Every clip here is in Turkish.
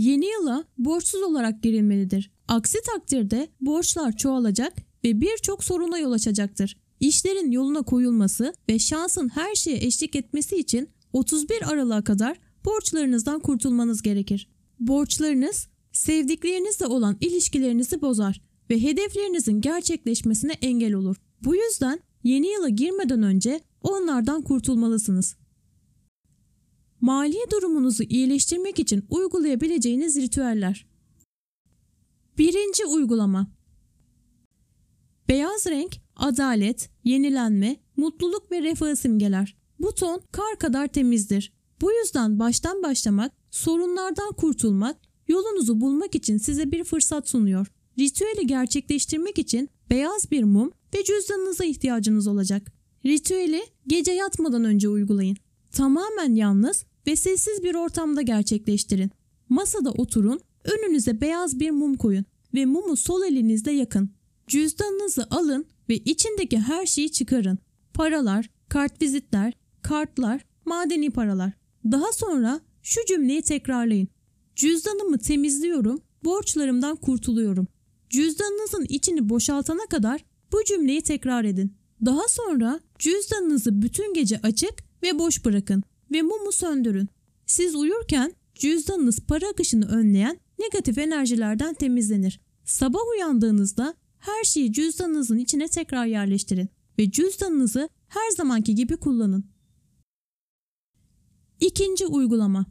Yeni yıla borçsuz olarak girilmelidir. Aksi takdirde borçlar çoğalacak ve birçok soruna yol açacaktır. İşlerin yoluna koyulması ve şansın her şeye eşlik etmesi için 31 Aralık'a kadar borçlarınızdan kurtulmanız gerekir. Borçlarınız sevdiklerinizle olan ilişkilerinizi bozar ve hedeflerinizin gerçekleşmesine engel olur. Bu yüzden yeni yıla girmeden önce onlardan kurtulmalısınız. Mali durumunuzu iyileştirmek için uygulayabileceğiniz ritüeller. Birinci uygulama. Beyaz renk adalet, yenilenme, mutluluk ve refahı simgeler. Bu ton kar kadar temizdir. Bu yüzden baştan başlamak, sorunlardan kurtulmak, yolunuzu bulmak için size bir fırsat sunuyor. Ritüeli gerçekleştirmek için beyaz bir mum ve cüzdanınıza ihtiyacınız olacak. Ritüeli gece yatmadan önce uygulayın. Tamamen yalnız ve sessiz bir ortamda gerçekleştirin. Masada oturun, önünüze beyaz bir mum koyun ve mumu sol elinizde yakın. Cüzdanınızı alın ve içindeki her şeyi çıkarın. Paralar, kartvizitler, kartlar, madeni paralar. Daha sonra şu cümleyi tekrarlayın. Cüzdanımı temizliyorum, borçlarımdan kurtuluyorum. Cüzdanınızın içini boşaltana kadar bu cümleyi tekrar edin. Daha sonra cüzdanınızı bütün gece açık ve boş bırakın ve mumu söndürün. Siz uyurken cüzdanınız para akışını önleyen negatif enerjilerden temizlenir. Sabah uyandığınızda her şeyi cüzdanınızın içine tekrar yerleştirin ve cüzdanınızı her zamanki gibi kullanın. İkinci uygulama.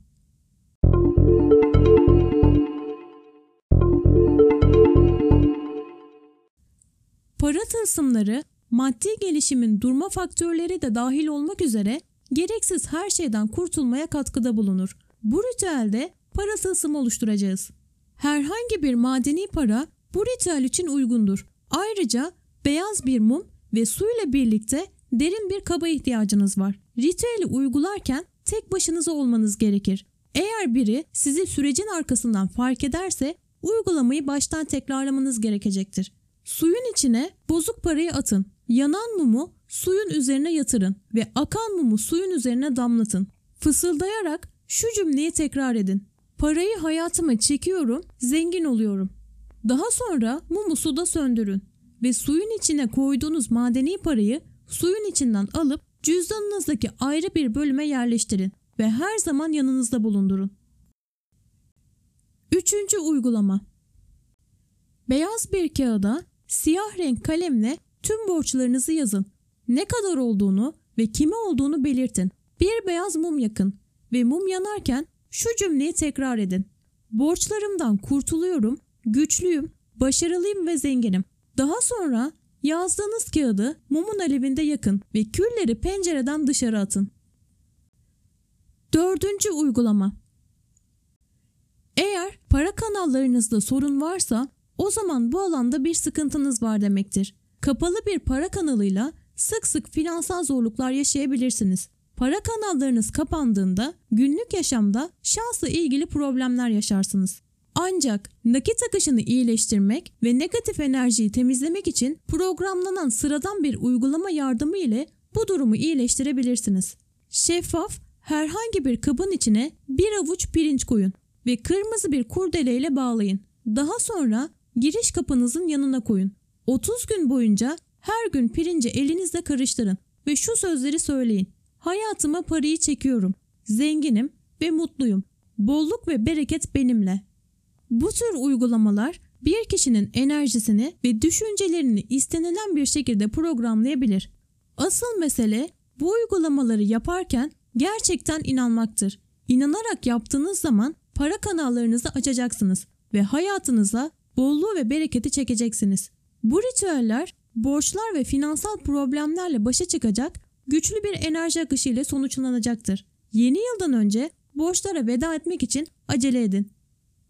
Para tılsımları maddi gelişimin durma faktörleri de dahil olmak üzere gereksiz her şeyden kurtulmaya katkıda bulunur. Bu ritüelde para tılsımı oluşturacağız. Herhangi bir madeni para bu ritüel için uygundur. Ayrıca beyaz bir mum ve su ile birlikte derin bir kaba ihtiyacınız var. Ritüeli uygularken tek başınıza olmanız gerekir. Eğer biri sizi sürecin arkasından fark ederse uygulamayı baştan tekrarlamanız gerekecektir. Suyun içine bozuk parayı atın. Yanan mumu suyun üzerine yatırın ve akan mumu suyun üzerine damlatın. Fısıldayarak şu cümleyi tekrar edin. Parayı hayatıma çekiyorum, zengin oluyorum. Daha sonra mumu suda söndürün ve suyun içine koyduğunuz madeni parayı suyun içinden alıp cüzdanınızdaki ayrı bir bölüme yerleştirin ve her zaman yanınızda bulundurun. Üçüncü uygulama. Beyaz bir kağıda siyah renk kalemle tüm borçlarınızı yazın. Ne kadar olduğunu ve kime olduğunu belirtin. Bir beyaz mum yakın ve mum yanarken şu cümleyi tekrar edin. Borçlarımdan kurtuluyorum, güçlüyüm, başarılıyım ve zenginim. Daha sonra yazdığınız kağıdı mumun alevinde yakın ve külleri pencereden dışarı atın. Dördüncü uygulama. Eğer para kanallarınızda sorun varsa o zaman bu alanda bir sıkıntınız var demektir. Kapalı bir para kanalıyla sık sık finansal zorluklar yaşayabilirsiniz. Para kanallarınız kapandığında günlük yaşamda şansla ilgili problemler yaşarsınız. Ancak nakit akışını iyileştirmek ve negatif enerjiyi temizlemek için programlanan sıradan bir uygulama yardımı ile bu durumu iyileştirebilirsiniz. Şeffaf herhangi bir kabın içine bir avuç pirinç koyun ve kırmızı bir kurdele ile bağlayın. Daha sonra giriş kapınızın yanına koyun. 30 gün boyunca her gün pirinci elinizle karıştırın ve şu sözleri söyleyin. Hayatıma parayı çekiyorum. Zenginim ve mutluyum. Bolluk ve bereket benimle. Bu tür uygulamalar bir kişinin enerjisini ve düşüncelerini istenilen bir şekilde programlayabilir. Asıl mesele bu uygulamaları yaparken gerçekten inanmaktır. İnanarak yaptığınız zaman para kanallarınızı açacaksınız ve hayatınıza bolluğu ve bereketi çekeceksiniz. Bu ritüeller borçlar ve finansal problemlerle başa çıkacak güçlü bir enerji akışı ile sonuçlanacaktır. Yeni yıldan önce borçlara veda etmek için acele edin.